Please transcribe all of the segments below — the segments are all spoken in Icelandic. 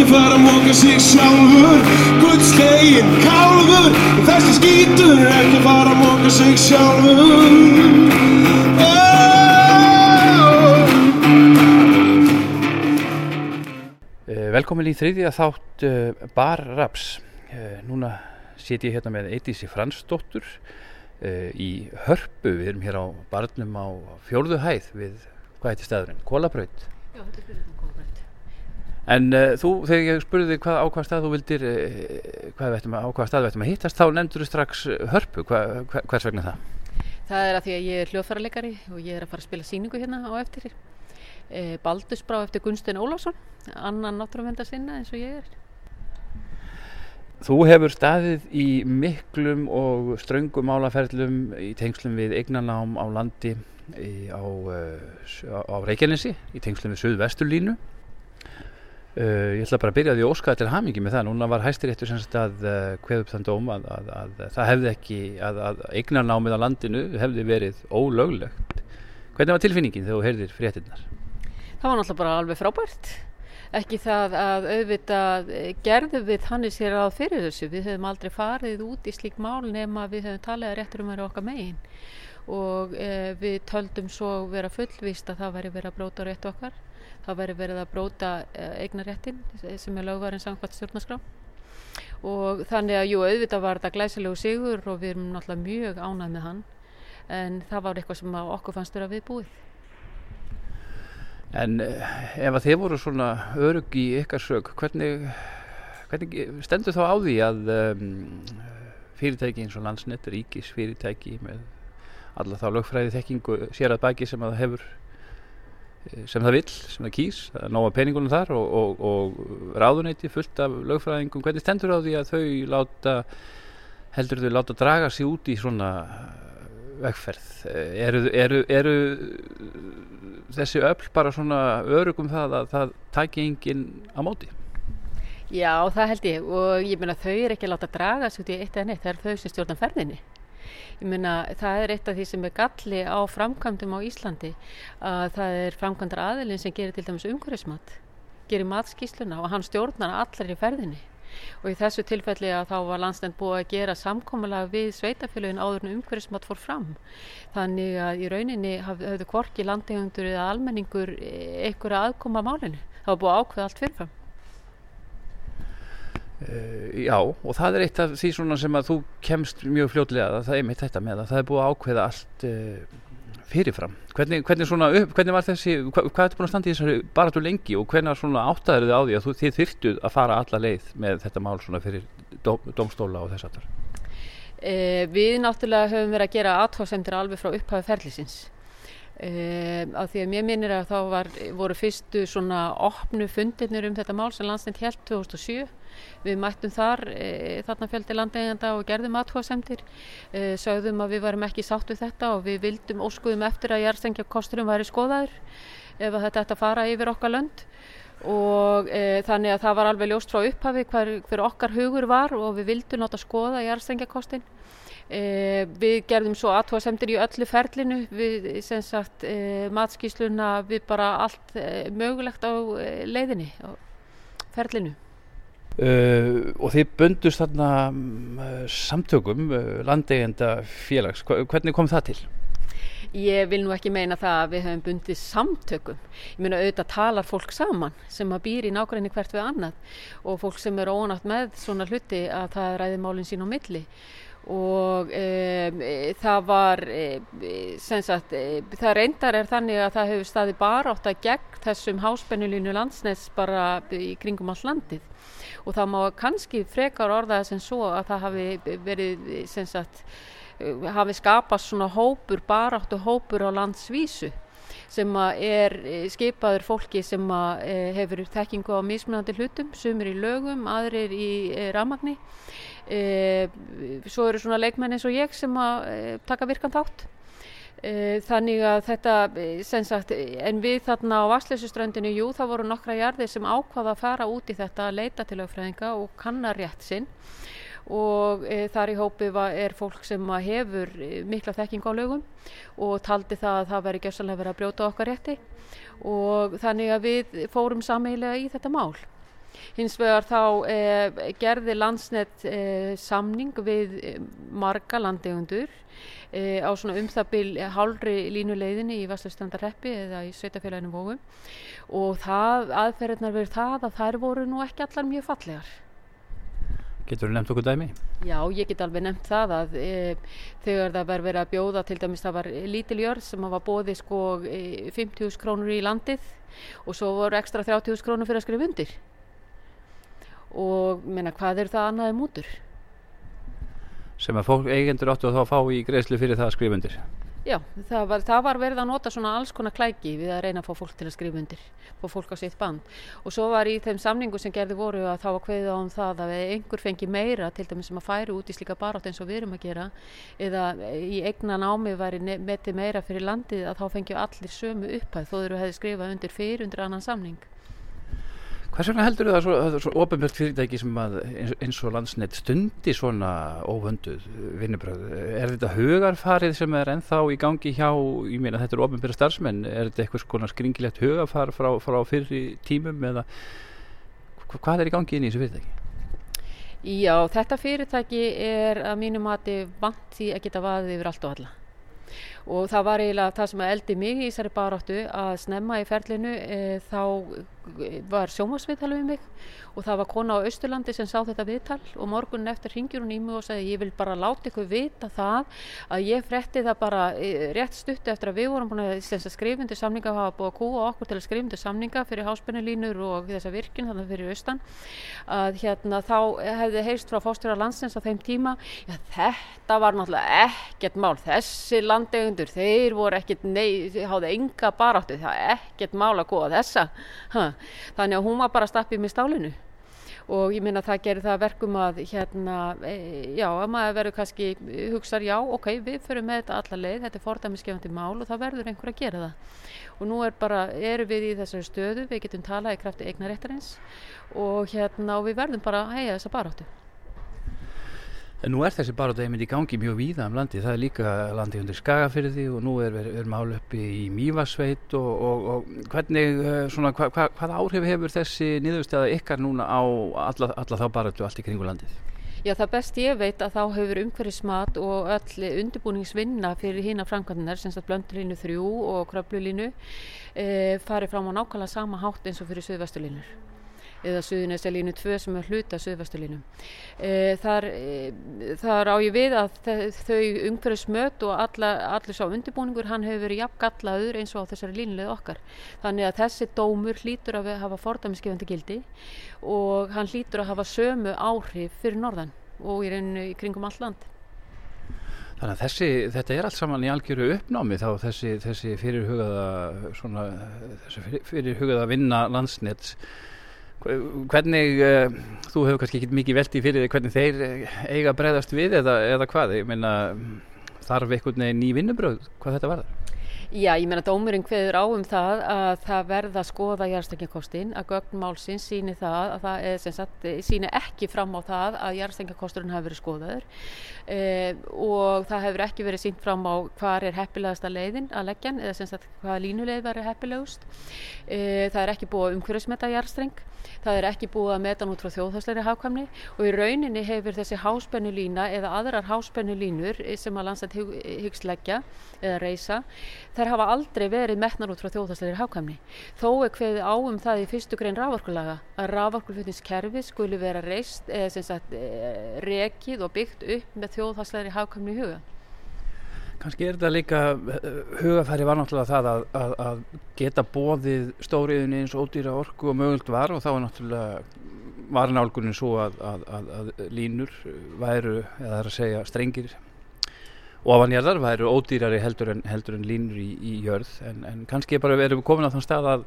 ekki fara að móka sig sjálfur Guðslegin kálfur Þessi skítur ekki fara að móka sig sjálfur Eh, Velkomin í þriðja þátt uh, Bar Raps. Uh, núna sit ég hérna með Eidísi Fransdóttur uh, í Hörpu. Við erum hér á barnum á fjórðu hæð við, hvað heitir staðurinn? Kólabraut. Já, þetta er fyrir það. En uh, þú, þegar ég spurði þig hvað á hvað stað þú vildir, uh, hvað við ættum að, á hvað stað við ættum að hittast, þá nefndur þú strax uh, Hörpu. Hva, hva, hvers vegna það? Það er að því að ég er hljóðfærarleikari og ég er að fara að spila síningu hérna á eftir. E, Baldusbrá eftir Gunstein Ólafsson, annan náttúruvenda sinna eins og ég er. Þú hefur staðið í miklum og ströngum málaferlum í tengslum við eignanám á landi í, á, uh, á Reykjanesi í tengslum við Suðvesturlínu. Uh, ég ætla bara að byrja því að óska til hamingi með það. Núna var hæstiréttur sem sagt að uh, kveð upp þann dóm að, að, að, að það hefði ekki, að, eignarnámið á landinu hefði verið ólöglegt. Hvernig var tilfinningin þegar þú heyrðir fréttinnar? Það var náttúrulega bara alveg frábært. Ekki það að auðvitað eh, gerðum við þannig sér að fyrir þessu. Við höfum aldrei farið út í slík mál nema við höfum talið að réttur um að okkar megin. Og e, við töldum svo vera fullvist að það væri verið að bróta rétt okkar. Það væri verið að bróta e, eignaréttin sem er lögvarinn samkvæmt stjórnarskrá. Og þannig að jú, auðvitað var þetta glæsilegu sigur og við erum náttúrulega mjög ánægð með hann. En það var eitthvað sem okkur fannst vera viðbúið. En eh, ef að þið voru svona örug í ykkar sög, hvernig, hvernig stendur þá á því að um, fyrirtæki eins og landsnett, ríkis fyrirtæki með alla þá lögfræði þekkingu sér að baki sem að það hefur eh, sem það vill, sem það kýs að náa peningunum þar og, og, og ráðuneyti fullt af lögfræðingum. Hvernig stendur á því að þau láta heldur þau láta draga sig út í svona vegferð? Eru, eru, eru þessi öll bara svona örugum það að það taki enginn á móti? Já, það held ég. Og ég meina þau er ekki að láta draga sig út í eitt eða neitt, það er þau sem stjórna ferðinni ég meina það er eitt af því sem er galli á framkvæmdum á Íslandi að það er framkvæmdar aðilinn sem gerir til dæmis umhverfismat gerir matskísluna og hann stjórnar allar í ferðinni. Og í þessu tilfelli að þá var landstænd búið að gera samkomulega við sveitafélagin áður en umhverfismat fór fram. Þannig að í rauninni hafðu hvorki landegjöndur eða almenningur einhverja aðkoma málinu. Það var búið að ákveða allt fyrirfram já, og það er eitt af því sem að þú kemst mjög fljótlega að það er mitt þetta með að það er búið að ákveða allt uh, fyrirfram. Hvernig, hvernig, svona, hvernig var þessi, hva, hvað er þetta búin að standa í þessari baratu lengi og hvernig áttaður þið á því að þú, þið þyrtuð að fara alla leið með þetta mál fyrir dóm, domstóla og þess aftar? Uh, við náttúrulega höfum verið að gera aðtóðsendir alveg frá upphafi ferlisins. Uh, af því að mér minnir að þá var, voru fyrstu svona opnu fundirnir um þetta mál sem landsnænt held 2007 við mættum þar e, þarna fjöldi landeiganda og gerðum aðhóðsendir e, sögðum að við varum ekki sátt við þetta og við vildum óskuðum eftir að jærstengja kosturum væri skoðaður ef þetta ætti að fara yfir okkar lönd. Og e, þannig að það var alveg ljóst frá upphafi hver, hver okkar hugur var og við vildum nátt að skoða jærstengja kostin. Eh, við gerðum svo aðtóðasemtir í öllu ferlinu við sem sagt eh, matskísluna við bara allt eh, mögulegt á leiðinni á ferlinu og þið bundust þarna um, samtökum landeigenda félags hvernig kom það til? Ég vil nú ekki meina það að við höfum bundið samtökum. Ég meina auðvitað talar fólk saman sem að býr í nákvæmni hvert við annað og fólk sem er ónátt með svona hluti að það ræði málinn sín á milli og um, það var sem sagt það reyndar er þannig að það hefur staði bara átt að gegn þessum háspennulínu landsnes bara í kringum all landið og það má kannski frekar orðaða sem svo að það hafi verið sem sagt hafi skapast svona hópur baráttu hópur á landsvísu sem er skipaður fólki sem hefur þekkingu á mismunandi hlutum, sumir í lögum, aðrir í ramagni svo eru svona leikmenn eins og ég sem taka virkan þátt þannig að þetta sem sagt, en við þarna á Vassleysuströndinu, jú það voru nokkra jarðir sem ákvaða að fara út í þetta að leita til lögfræðinga og kanna rétt sinn. Og e, þar í hópi er fólk sem hefur mikla þekking á lögum og taldi það að það veri gjössalega verið að brjóta okkar rétti. Og þannig að við fórum sameigilega í þetta mál Hins vegar þá eh, gerði landsnett eh, samning við eh, marga landegundur eh, á svona um það bil hálfri línuleiðinni í Vastlustrandarreppi eða í Sveitafélaginu Vógum og það, aðferðirnar verið það að þær voru nú ekki allar mjög fallegar. Getur þú nefnt okkur dæmi? Já, ég get alveg nefnt það að e, þegar það var verið að bjóða til dæmis það var lítil jörð sem var bóði sko e, 50.000 krónur í landið og svo voru ekstra 30.000 krónur fyrir að skrifa undir og menna hvað er það annaði mútur? Sem að fólk eigendur áttu að þá fá í greiðslu fyrir það að skrifa undir. Já, það var, það var verið að nota svona alls konar klæki við að reyna að fá fólk til að skrifa undir, fá fólk á sitt band og svo var í þeim samningu sem gerði voru að þá var kveðið á um það að einhver fengi meira til dæmis sem að færi út í slíka barátt eins og við erum að gera eða í eigna námi væri metið meira fyrir landið að þá fengið allir sömu upphæð þó þeir hefði skrifað undir fyrir undir annan samning. Hvers vegna heldur það svo, svo ofinbjörnt fyrirtæki sem að eins, og landsnett stundi svona óvönduð vinnubröð? Er þetta hugarfarið sem er ennþá í gangi hjá, ég meina þetta eru ofinbjörn starfsmenn, er þetta eitthvað svona skringilegt hugarfar frá, frá fyrri tímum eða hvað er í gangi inn í þessu fyrirtæki? Já, þetta fyrirtæki er að mínu mati vant því að geta vaðið yfir allt og alla og það var eiginlega það sem eldi mig í þessari baráttu að snemma í ferlinu e, þá var sjómasviðtal við mig og það var kona á Östurlandi sem sá þetta viðtal og morgunin eftir ringjur hún í mig og sagði ég vil bara láta ykkur vita það að ég fretti það bara e, rétt stutti eftir að við vorum búin að skrifundu samninga hafa búið að kúa okkur til að skrifundu samninga fyrir háspennulínur og þessa virkin þannig fyrir austan. Að hérna þá hefði heist frá fóstjóra landsins á þeim tíma já þetta var náttúrulega ekkert mál. Þessi landegundur þeir voru ekkert nei, háðu enga baráttu. Það er ekkert mál að kúa þessa. Ha. þannig að hún var bara stappið með stálinu og ég minna að það gerir það verkum að hérna, e, já, að maður verður kannski hugsað, já, ok, við förum með þetta alla leið, þetta er fordæmiskefandi mál og það verður einhver að gera það og nú er bara, erum við í þessari stöðu, við getum talað í krafti eignaréttarins og hérna, og við verðum bara að heia þessa baráttu. En nú er þessi baróta einmitt í gangi mjög víða um landi, það er líka landi undir Skagafyrði og nú er við mál uppi í Mývasveit og, og, og hvernig, eh, svona, hva, hva, hvað áhrif hefur þessi niðurstæða ykkar núna á alla, alla þá barótu allt í kringu landið? Já það best ég veit að þá hefur umhverfismat og öll undirbúningsvinna fyrir hína framkvæmdunar, sem sagt blöndulínu 3 og kröplulínu, e, farið fram á nákvæmlega sama hátt eins og fyrir söðvestulínur eða Suðunesjalínu 2 sem er hluta Suðvestulínu. E, þar, e, þar á ég við að þau umhverfismöt og alla, allir sá undirbúningur hann hefur verið jafn gallaður eins og á þessari línulegð okkar. Þannig að þessi dómur hlýtur að hafa fordæmiskefandi gildi og hann hlýtur að hafa sömu áhrif fyrir norðan og í, reynu, í kringum all land. Þannig að þessi, þetta er allt saman í algjöru uppnámi þá þessi, þessi fyrirhugaða, þessi fyrirhugaða vinna landsnett Hvernig, uh, þú hefur kannski ekki mikið veldi fyrir því hvernig þeir eh, eiga breyðast við eða, eða hvað, ég meina þarf einhvern veginn ný vinnubröð, hvað þetta var það? Já, ég meina dómurinn hveður á um það að það verða að skoða jarðstengjakostin, að gögnmálsins síni það að það er sagt, síni ekki fram á það að jarðstengjakosturinn hafi verið skoðaður e, og það hefur ekki verið sínt fram á hvað er heppilegasta leiðin að leggjan eða sagt hvaða línuleið verið heppilegust. E, það er ekki búið umhverfismeta jarðstreng, það er ekki búið að meta nút frá þjóðhagsleiri hafkvæmni og í rauninni hefur þessi háspennulína eða aðrar háspennulínur sem að landsat hyggst leggja eða reysa þær hafa aldrei verið metnar út frá þjóðhagslegir hákvæmni. Þó er hverðið á um það í fyrstu grein rávorkulaga að rávorkulflutningskerfi skuli vera reist eða sem sagt eh, rekið og byggt upp með þjóðhagslegir hákvæmni í huga. Kanski er þetta líka, eh, hugafæri var náttúrulega það að, að, að geta bóðið stóriðin eins ódýra orku og mögult var og þá var náttúrulega var nálgunin svo að, að línur væru, eða það er að segja strengir ofanjarðar væru ódýrari heldur en, heldur en línur í, í jörð en, en kannski bara erum við komin á þann stað að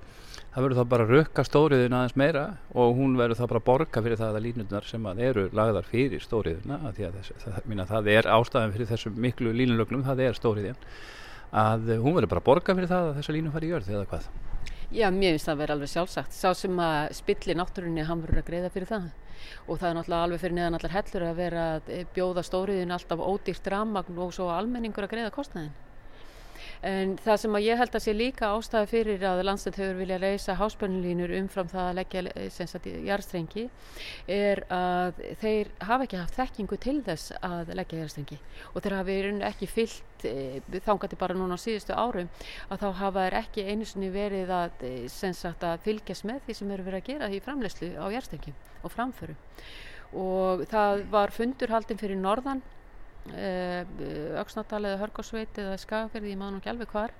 það verður þá bara að rökka stóriðuna aðeins meira og hún verður þá bara að borga fyrir það að línurnar sem að eru lagðar fyrir stóriðuna að því að þess, það, minna, það er ástæðan fyrir þessu miklu línulögnum, það er stóriðin að hún verður bara að borga fyrir það að þessa línu fari í jörð eða hvað Já, mér finnst það að vera alveg sjálfsagt. Sá sem að spilli náttúrunni, hann verður að greiða fyrir það. Og það er náttúrulega alveg fyrir neðan allar hellur að vera að bjóða stóriðin alltaf ódýrt rammagn og svo almenningur að greiða kostnæðin. En það sem að ég held að sé líka ástæði fyrir að landsnett hefur vilja reysa háspennulínur umfram það að leggja eh, jarðstrengi er að þeir hafa ekki haft þekkingu til þess að leggja jarðstrengi. Og þeir hafi í ekki fyllt e, þangandi bara núna á síðustu árum að þá hafa þeir ekki einu sinni verið að, e, sem sagt, að fylgjast með því sem eru verið að gera því framlegslu á jarðstrengjum og framföru og það var fundur haldinn fyrir norðan Öksnadal eða Hörgásveit eða Skagafjörði, ég maður nú ekki alveg hvar.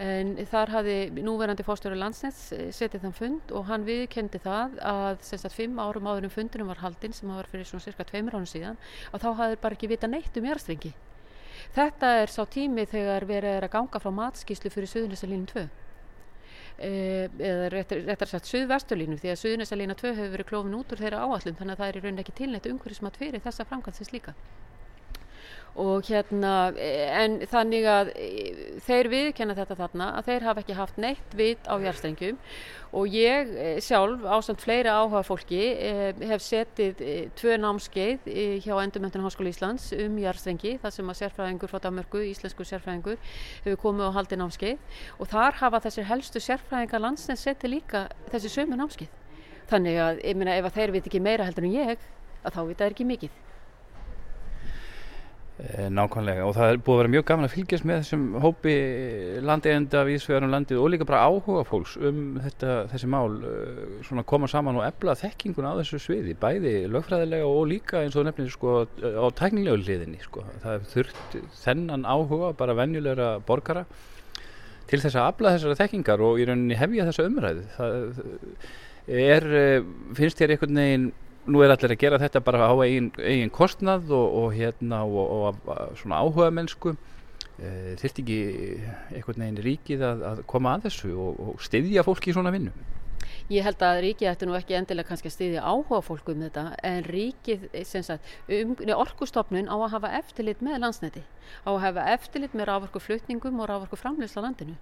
En þar hafði núverandi fórstjóri landsnets setið þann fund og hann viðkendi það að semst að fimm árum áður um fundunum var haldinn sem var fyrir svona cirka tveimur ánum síðan og þá hafði bara ekki vita neitt um jærstrengi þetta er sá tími þegar verið er að ganga frá matskíslu fyrir Suðunisalínu 2 eða réttar sagt Suðvestulínu því að Suðunisalína 2 hefur verið klófin út úr þeirra áallum þannig að það er í rauninni ekki tilnætt umhverfismat fyrir þessa framkvæmsins líka og hérna en þannig að þeir viðkenna þetta þarna að þeir hafa ekki haft neitt vit á jærstrengjum og ég sjálf ásamt fleiri áhuga fólki hef setið tvö námskeið hjá Endurmöntun Háskóla Íslands um jærstrengi þar sem að sérfræðingur frá Damörgu, íslensku sérfræðingur hefur komið og haldið námskeið. Og þar hafa þessir helstu sérfræðingar landsins setið líka þessi sömu námskeið. Þannig að ég meina ef að þeir veit ekki meira heldur en ég að þá vita þeir ekki mikið. Eh, nákvæmlega og það er búið að vera mjög gaman að fylgjast með þessum hópi landeigenda viðsvegar um landið og líka bara áhuga fólks um þetta, þessi mál eh, svona koma saman og ebla þekkingun á þessu sviði, bæði lögfræðilega og líka eins og nefnir sko á tæknilegu liðinni sko. Það er þurft þennan áhuga bara venjulegra borgara til þess að abla þessara þekkingar og í rauninni hefja þessa umræðu. Það er, eh, finnst þér einhvern veginn nú er allir að gera þetta bara á eigin, eigin kostnað og, og hérna og, og svona áhuga mennsku e, þurft ekki einhvern veginn ríkið að, að koma að þessu og, og styðja fólki í svona vinnu Ég held að ríkið ætti nú ekki endilega kannski að styðja áhuga fólku um þetta en ríkið, sagt, um, orkustofnun á að hafa eftirlit með landsneti, á að hafa eftirlit með rávorku flutningum og rávorku framleysla landinu.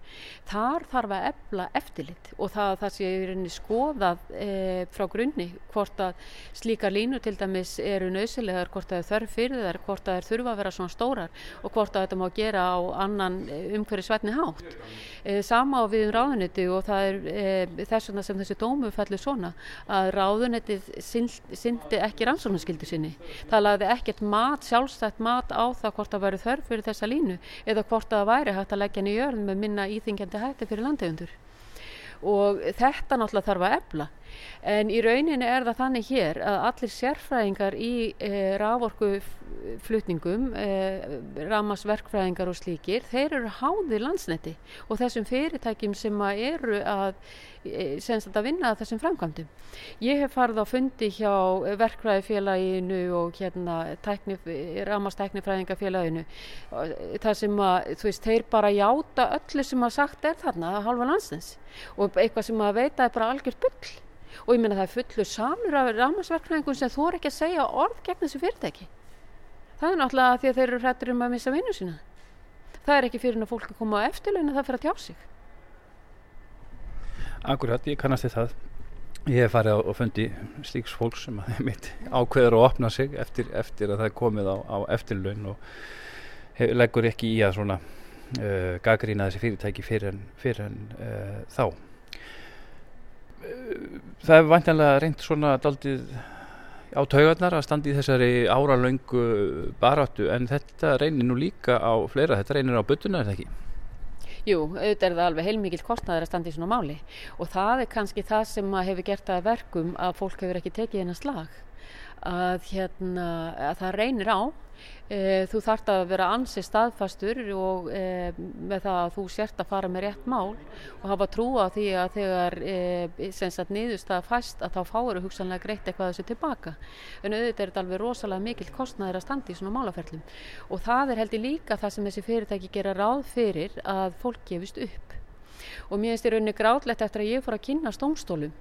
Þar þarf að efla eftirlit og það, það sé í rauninni skoðað e, frá grunni hvort að slíkar línu til dæmis eru nöðsilegar, hvort að þau þörf fyrir þær, hvort að þær þurfa að vera svona stórar og hvort að þetta má gera á annan e, umhverju svætni hátt. E, sama á við um ráðuniti og það er e, þess þessi dómu fellur svona að ráðunettið syndi ekki rannsóknarskildu sinni. Það laði ekkert mat, sjálfstætt mat á það hvort það væri þörf fyrir þessa línu eða hvort það væri hægt að leggja henni í jörn með minna íþingjandi hætti fyrir landegundur. Og þetta náttúrulega þarf að efla. En í rauninni er það þannig hér að allir sérfræðingar í e, rávorkuflutningum, e, ramasverkfræðingar og slíkir, þeir eru háðir landsneti og þessum fyrirtækjum sem eru að, e, að vinna að þessum framkvæmdum. Ég hef farið á fundi hjá verkfræðifélaginu og hérna ramastæknifræðingafélaginu þar sem að veist, þeir bara játa öllu sem að sagt er þarna að halva landsnes og eitthvað sem að veita er bara algjört bull og ég meina það er fullur samur af rámasverknæðingum sem þú er ekki að segja orð gegn þessu fyrirtæki. Það er náttúrulega því að þeir eru hrættur um að missa vinnu sína. Það er ekki fyrir að fólk að koma á eftirleina það fyrir að tjá sig. Akkurat, ég kannast þið það. Ég hef farið og fundi slíks fólk sem mitt ákveður að opna sig eftir, eftir að það er komið á, á eftirlaun og hef, leggur ekki í að svona uh, gaggrína þessi fyrirtæki fyrir en, fyrir en uh, þá það er vantanlega reynd svona daldið á taugarnar að standi í þessari áralöngu baráttu en þetta reynir nú líka á fleira, þetta reynir á byttuna er það ekki? Jú, auðvitað er það alveg heilmikið kostnaður að standa í svona máli. Og það er kannski það sem hefur gert að verkum að fólk hefur ekki tekið hennar slag. Að, hérna, að það reynir á e, þú þart að vera ansi staðfastur og e, með það að þú sért að fara með rétt mál og hafa trú á því að þegar e, niðurst að fæst að þá fáur hugsanlega greitt eitthvað þessu tilbaka. En auðvitað er þetta alveg rosalega mikill kostnæðir að standa í svona málaferlum. Og það er heldur líka það sem þessi fyrirtæki gera ráð fyrir að fólk gefist upp og mér finnst í rauninni grátlegt eftir að ég fór að kynna stómstólum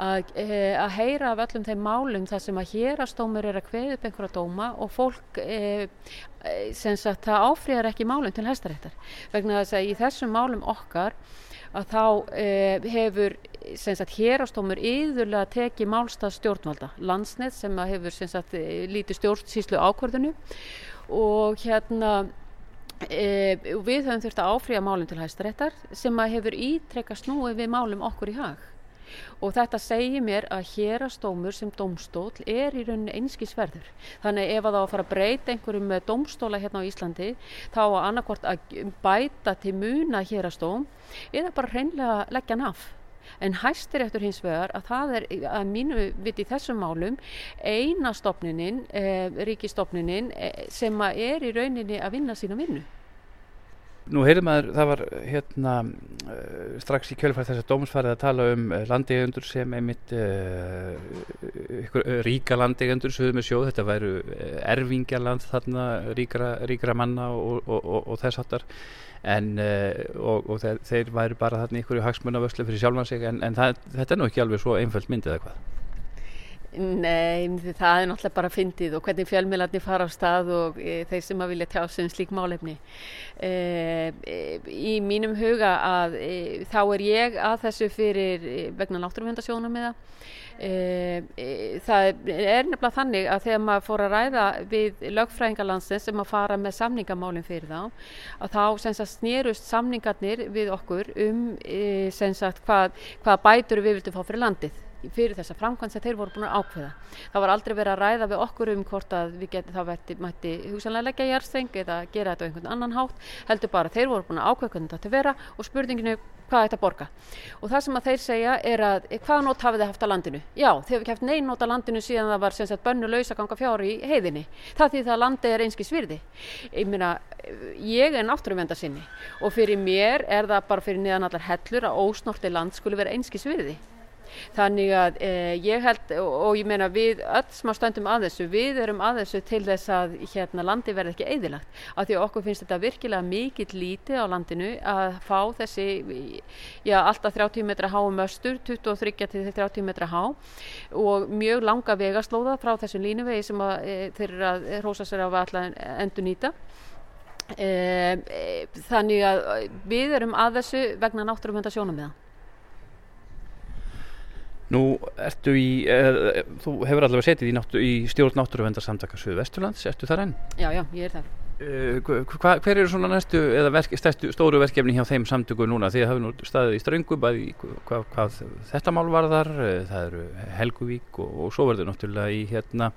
að, e, að heyra af öllum þeim málum þar sem að hérastómur er að kveða upp einhverja dóma og fólk e, sem sagt það áfriðar ekki málum til hæstaréttar. Vegna þess að í þessum málum okkar að þá e, hefur hérastómur yðurlega tekið málstað stjórnvalda. Landsnett sem hefur sagt lítið stjórnsýslu ákvörðunu og hérna E, við höfum þurft að áfrýja málum til hæstaréttar sem að hefur ítrekka snúið við málum okkur í hag og þetta segir mér að hérastómur sem dómstól er í rauninni einskísverður. Þannig ef að það á að fara að breyta einhverjum með dómstóla hérna á Íslandi þá að annarkvort að bæta til muna hérastóm eða bara hreinlega leggja hann af. En hæstir eftir hins vegar að það er að mínu viti þessum málum eina stopninin, eh, ríkistopninin eh, sem er í rauninni að vinna sína vinnu. Nú heyrðum maður, það var hérna uh, strax í kjölfæð þess að dómsfarið að tala um landeigendur sem einmitt uh, ykkur, ríka landeigendur sögðu með sjóð, þetta væru erfingjaland þarna, ríkra, ríkra manna og, og, og, og þess hattar en og þeir, þeir væru bara þarna ykkur í hagsmunavöslu fyrir sjálfan sig en, en það, þetta er nú ekki alveg svo einföld myndið eða hvað? Nei, það er náttúrulega bara fyndið og hvernig fjölmiðlarnir fara á stað og e, þeir sem að vilja tjá sig um slík málefni. E, e, í mínum huga að e, þá er ég að þessu fyrir vegna náttúruvendasjónum með það. Er nefnilega þannig að þegar maður fór að ræða við lögfræðingarlandsins sem að fara með samningamálinn fyrir þá, að þá sagt, snýrust samningarnir við okkur um sagt, hvað, hvað bætur við vildum fá fyrir landið fyrir þessa framkvæmd sem þeir voru búin að ákveða. Það var aldrei verið að ræða við okkur um hvort að við getum það verið mætti hugsanlega leggja í jærsteng eða gera þetta á einhvern annan hátt. Heldur bara þeir voru búin að ákveða hvernig þetta vera og spurninginu hvað þetta borga. Og það sem að þeir segja er að hvaða nót hafið þið haft á landinu? Já, þeir hefði kæft neyn nót á landinu síðan það var sem sagt bönnu lausa ganga fjári í heiðinni. Það því það landi er einski svirði. Ég meina, ég er náttúruvenda sinni og fyrir mér er það bara fyrir niðan allar hellur að ósnorti land skulle vera einski svirði. Þannig að eh, ég held og, og ég meina við öll sem að stöndum að þessu, við erum að þessu til þess að hérna landi verði ekki eðilagt. Af því að okkur finnst þetta virkilega mikill lítið á landinu að fá þessi, já alltaf 30 metra há um östur, 23 til 30 metra há og mjög langa vegaslóða frá þessum línuvegi sem að, e, þeir eru að rosa sér á allar endur nýta. E, e, þannig að við erum að þessu vegna náttúrulega sjónum með það. Nú ertu í, uh, þú hefur allavega setið í, náttu, í stjórn náttúruvendarsamtaka Suðu Vesturlands, ertu þar enn? Já, já, ég er þar. Uh, hva, hver eru svona næstu eða verk, stærstu, stóru verkefni hjá þeim samtöku núna? Þið hafið nú staðið í ströngu bæði hvað, hvað þetta mál var þar, það eru Helguvík og, og svo verður náttúrulega í hérna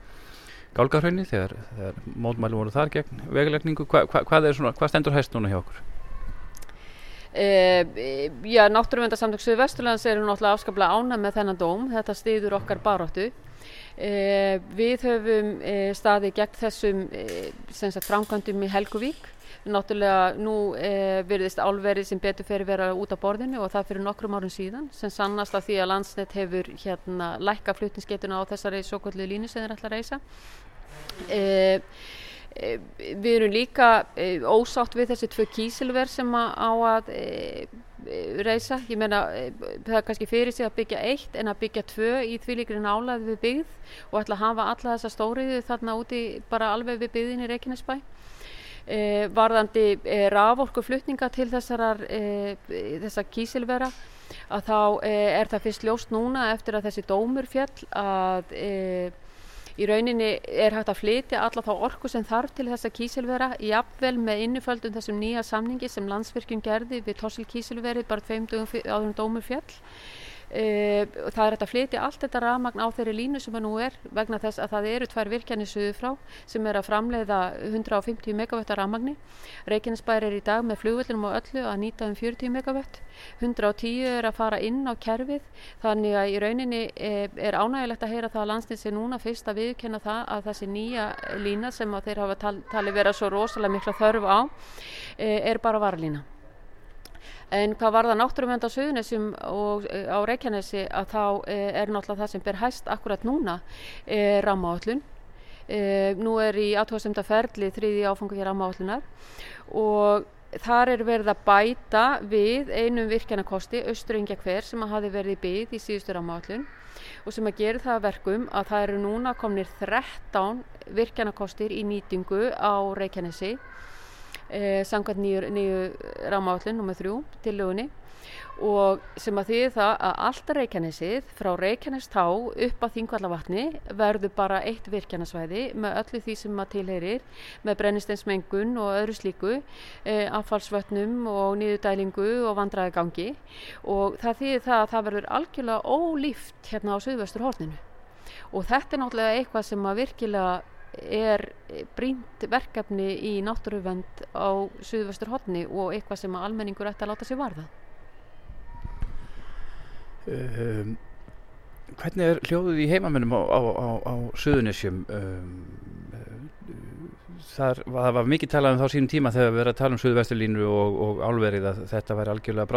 Gálgarhraunni þegar, þegar mótmælu voru þar gegn vegulegningu. Hva, hva, hvað, svona, hvað stendur hæst núna hjá okkur? Uh, já, náttúruvendarsamtök Suðu Vesturlands eru náttúrulega afskaplega ána með þennan dóm, þetta stýður okkar baróttu. Uh, við höfum uh, staði gegn þessum framkvæmdum í Helguvík. Náttúrulega nú virðist álverið sem betur fyrir vera út á borðinu og það fyrir nokkrum árum síðan sem sannast af því að landsnett hefur hérna lækka fluttinsgetuna á þessari svo kvöldlu línu sem þeir ætla að reysa. Eh, við erum líka eh, ósátt við þessi tvö kísilver sem á að eh, reysa. Ég meina það er kannski fyrir sig að byggja eitt en að byggja tvö í því líkri nálaði við byggð og ætla að hafa alla þessa stóriðu þarna úti bara alveg við byggðin í Reykjanesbæ. E, varðandi e, raforku flutninga til þessar e, kísilvera að þá er það fyrst ljóst núna eftir að þessi dómur fjall að Í rauninni er hægt að flytja alla þá orku sem þarf til þessa kísilvera jafnvel með innuföldum þessum nýja samningi sem landsvirkjum gerði við Tossil kísilveri bara tveim dögum áður um dómur fjall. Uh, það er að flytja allt þetta rafmagn á þeirri línu sem það nú er vegna þess að það eru tvær virkjanir suðu frá sem er að framleiða 150 megawatt rafmagni. Reykjanesbær er í dag með flugvöldunum á öllu að nýta um 40 megawatt 110 er að fara inn á kerfið. Þannig að í rauninni er, er ánægilegt að heyra það að landsnins er núna fyrst að viðkenna það að þessi nýja lína sem þeir hafa tal, tali vera svo rosalega mikla þörf á eh, er bara varalína En hvað var það náttúruvend á Suðunessum og eh, á Reykjanesi að þá eh, er náttúrulega það sem ber hæst akkurat núna eh, rammaállun. Nú er í aðtóðasemta ferli þriði áfangu hér rammaállunar og þar er verið að bæta við einum virkjanakosti, Östuringja hver sem að hafi verið í byggð í síðustu rammaállun og sem að gera það verkum að það eru núna komnir 13 virkjanakostir í nýtingu á Reykjanesi eh, samkvæmt nýju, nýju rámáallin nummið þrjú til lögunni og sem að þýði það að allt Reykjanesið frá Reykjanestá upp á Þingvallavatni verður bara eitt virkjanasvæði með öllu því sem að tilherir með brennisteinsmengun og öðru slíku e, affallsvötnum og niðurdælingu og vandræðigangi og það þýði það að það verður algjörlega ólíft hérna á Suðvestur hórninu og þetta er náttúrulega eitthvað sem að virkilega er brínt verkefni í náttúruvend á Suðvestur hodni og eitthvað sem almenningur ætti að láta sér varða. Um, hvernig er hljóðuð í heimamennum á, á, á, á Suðunisjum? Um, þar var, var mikið talað um þá sínum tíma þegar við verðum að tala um Suðvesturlínu og, og álverið að þetta væri algjörlega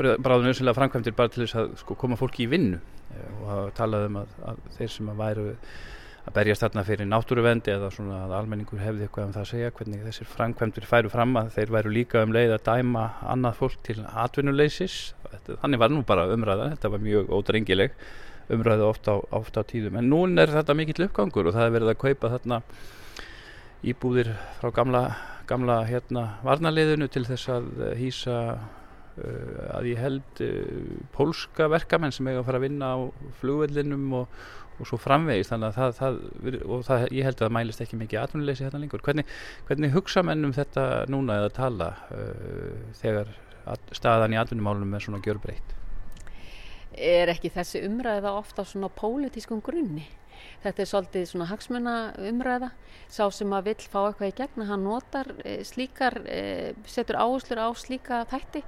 bráðunauðsynlega framkvæmdir bara til þess að sko, koma fólki í vinnu og talaði um að, að þeir sem að væru að berjast þarna fyrir náttúruvendi eða svona að almenningur hefði eitthvað um það að segja hvernig þessir framkvæmdur færu fram að þeir væru líka um leið að dæma annað fólk til atvinnuleysis. Þannig var nú bara umræða, þetta var mjög ódrengileg umræða ofta á, ofta á tíðum. En nún er þetta mikill uppgangur og það er verið að kaupa þarna íbúðir frá gamla, gamla hérna varnaliðinu til þess að hýsa að ég held uh, pólska verkamenn sem eiga að fara að vinna á flugvellinum og og svo framvegist þannig að það, það, það, ég held að það mælist ekki mikið atvinnuleysi hérna lengur. Hvernig, hvernig hugsa mennum þetta núna eða tala uh, þegar staðan í atvinnumálunum er svona gjörbreytt? Er ekki þessi umræða ofta svona pólitískum grunni? Þetta er svolítið svona hagsmuna umræða. Sá sem að vill fá eitthvað í gegna, hann notar e, slíkar, e, setur áherslur á slíka þætti.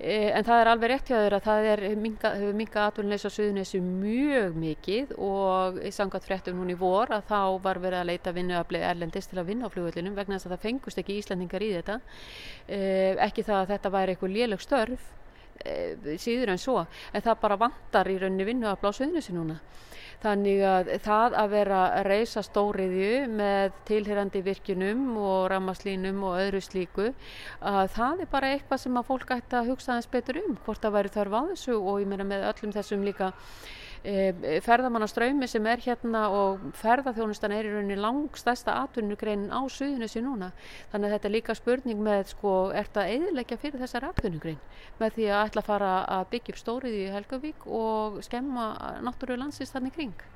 Eh, en það er alveg rétt hjá að það er minga, hefur minga atvinnleisa á Suðunissu mjög mikið og í sangat fréttum hún í vor að þá var verið að leita vinnuaflið erlendist til að vinna á flugvöldunum vegna þess að það fengust ekki Íslandingar í þetta. Eh, ekki það að þetta væri eitthvað léleg störf eh, síður en svo en það bara vantar í rauninni vinnuaflið á Suðunissu núna. Þannig að það að vera að reysa stóriðju með tilherandi virkunum og ramaslínum og öðru slíku að það er bara eitthvað sem að fólk ætti að hugsa aðeins betur um hvort það væri þarf á þessu og ég meina með öllum þessum líka e, ferðamannaströymi sem er hérna og ferðarþjónustan er í rauninni langstæsta atvinnugreinin á suðunissi núna. Þannig að þetta er líka spurning með sko, er þetta eðilegja fyrir þessar atvinnugrein? Með því að ætla að fara að byggja upp stórið í Helgavík og skemma náttúrulega landsins þannig kring.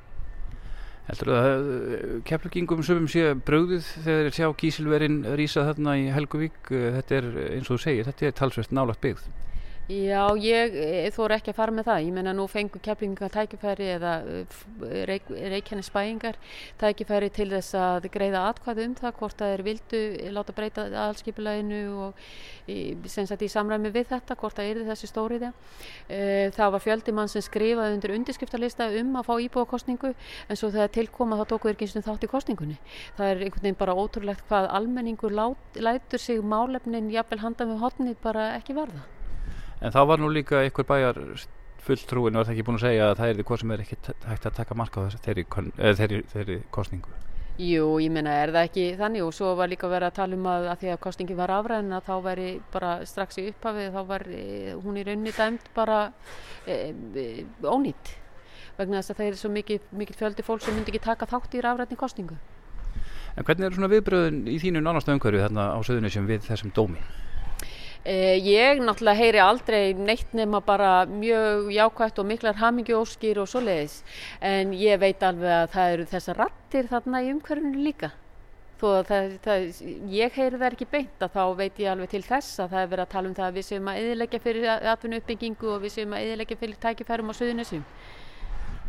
Heldur það að eh, keflugingum sögum sé bröðið þegar þeir sjá kísilverin rýsa þarna í Helgavík þetta er eins og þú segir, þetta er talsvert nálagt byggð Já, ég eh, þóru ekki að fara með það. Ég menna nú fengur keflingar tækifæri eða eh, reik, reikjarni spæingar tækifæri til þess að greiða atkvæðu um það hvort það er vildu láta breyta aðalskipuleginu og í, í samræmi við þetta, hvort það er þessi stóriðja. Eh, það var fjöldimann sem skrifaði undir undirskriftalista um að fá íbúakostningu en svo þegar tilkoma þá tókuður ekki eins og þátt í kostningunni. Það er einhvern veginn bara ótrúlegt hvað almenningur lát, lætur sig málefnin jafnvel handa með hotnið bara ekki varða. En þá var nú líka einhver bæjar fulltrúin og það ekki búin að segja að það er því hvað sem er ekki hægt að taka marka á þess þeirri, þeirri, þeirri kostningu. Jú, ég menna er það ekki þannig og svo var líka verið að tala um að, að því að kostningi var afræðin að þá væri bara strax í upphafið þá var hún í rauninni dæmt bara e, e, ónýtt vegna þess að það er svo mikið, mikið fjöldi fólk sem myndi ekki taka þátt í afræðin kostningu. En hvernig eru svona viðbröðun í þínu nánasta umhverju þarna á söðunisjum við þessum dómi? Eh, ég náttúrulega heyri aldrei neitt nema bara mjög jákvægt og miklar hamingjóskir og svo leiðis en ég veit alveg að það eru þessar rattir þarna í umhverfunu líka þó að það, það, ég heyri það ekki beint að þá veit ég alveg til þess að það er verið að tala um það að við séum að eðilegja fyrir atvinnu uppbyggingu og við séum að eðilegja fyrir tækifærum á söðunisum.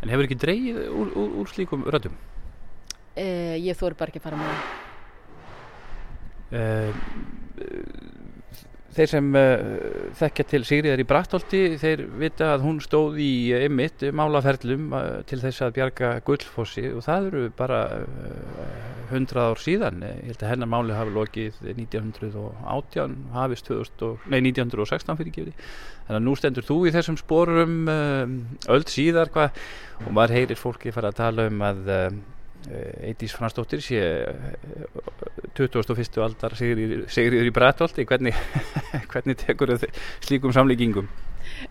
En hefur ekki dreyið úr, úr, úr slíkum röddum? Eh, ég þóru bara ekki að fara með það. Eh, þeir sem uh, þekkja til Sigriðar í Brattholti þeir vita að hún stóð í ymmit uh, málaferlum uh, til þess að bjarga gullfossi og það eru bara hundrað ár síðan. Ég held að hennar máli hafi lokið 1918 hafist 2000, nei 1916 fyrir gefið þannig að nú stendur þú í þessum sporum öll síðar hva, og maður heyrir fólki fara að tala um að Eh, Eidís Fransdóttir sé 21. Eh, aldar Sigriður í Brætholti hvernig, hvernig tekur þau slíkum samlíkingum?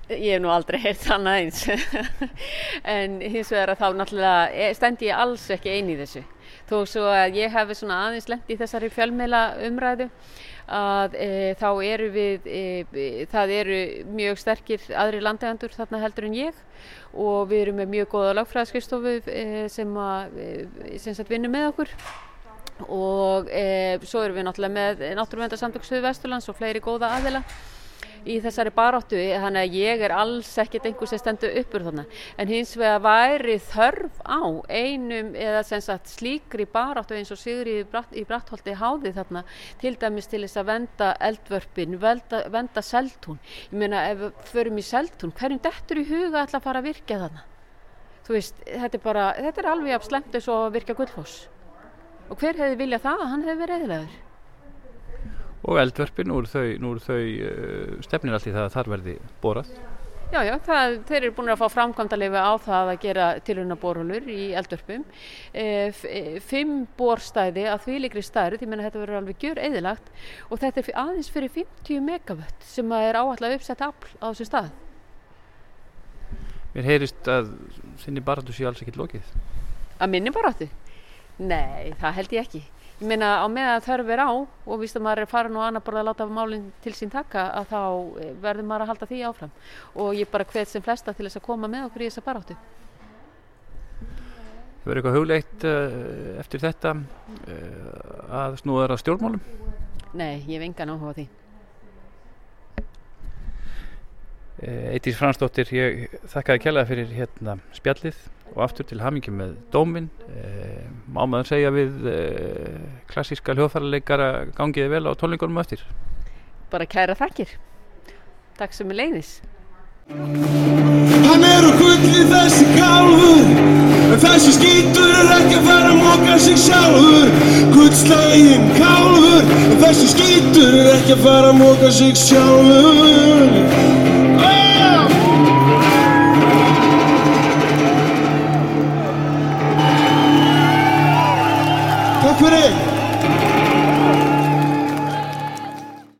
Ég hef nú aldrei heyrt annað eins en hins vegar að þá náttúrulega stend ég alls ekki eini í þessu þó svo að ég hef svona aðeins lent í þessari fjölmeila umræðu að e, þá eru við e, það eru mjög sterkir aðri landegandur þarna heldur en ég. Og við erum með mjög góða lagfræðskristofu e, sem að e, sem sagt vinnum með okkur. Og e, svo erum við náttúrulega með náttúruvendarsamtöksuðu Vesturlands og fleiri góða aðila í þessari baráttu þannig að ég er alls ekkert einhver sem stendur uppur þannig en hins vegar væri þörf á einum eða sagt slíkri baráttu eins og Sigri í, Bratt, í Brattholti háði þarna til dæmis til þess að venda eldvörpin, venda, venda seltún. Ég meina ef við förum í seltún hverjum dettur í huga ætla að fara að virka þarna? Þú veist, þetta er bara þetta er alveg slemt eins og að virka gullfoss. Og hver hefði viljað það að hann hefði verið eðilegur og eldvörpin, nú eru þau, nú eru þau uh, stefnir allt í það að þar verði borað. Já, já, það, þeir eru búin að fá framkvæmda lifi á það að gera tilhörna borhulur í eldvörpum. E, fimm borstæði að því líkri stærð, ég menna þetta verður alveg gjör eðilagt og þetta er aðeins fyrir 50 megavött sem er áallega uppsett afl á þessu stað. Mér heyrist að sinni baratu sé alls ekkit lokið. Að minni baratu? Nei, það held ég ekki ég meina á meðan þörf er á og víst að maður er farin og annar bara að láta málinn til sín taka að þá eh, verður maður að halda því áfram. Og ég bara hvet sem flesta til þess að koma með okkur í þessa baráttu. Þú verður eitthvað hugleitt uh, eftir þetta uh, að snúða það stjórnmálum? Nei, ég hef engan áhuga því. Eitís Fransdóttir, ég þakkaði kjallaði fyrir hérna spjallið og aftur til hamingjum með dómin eh, má maður segja við eh, klassíska hljóðfærarleikara gangiði vel á tónleikunum eftir? Bara kæra þakkir. Takk sem er leiðis Hann er úr gulli þessi kálfur en þessi skítur er ekki að fara að móka sig sjálfur. Gullslegin kálfur. En þessi skítur er ekki að fara að móka sig sjálfur Takk fyrir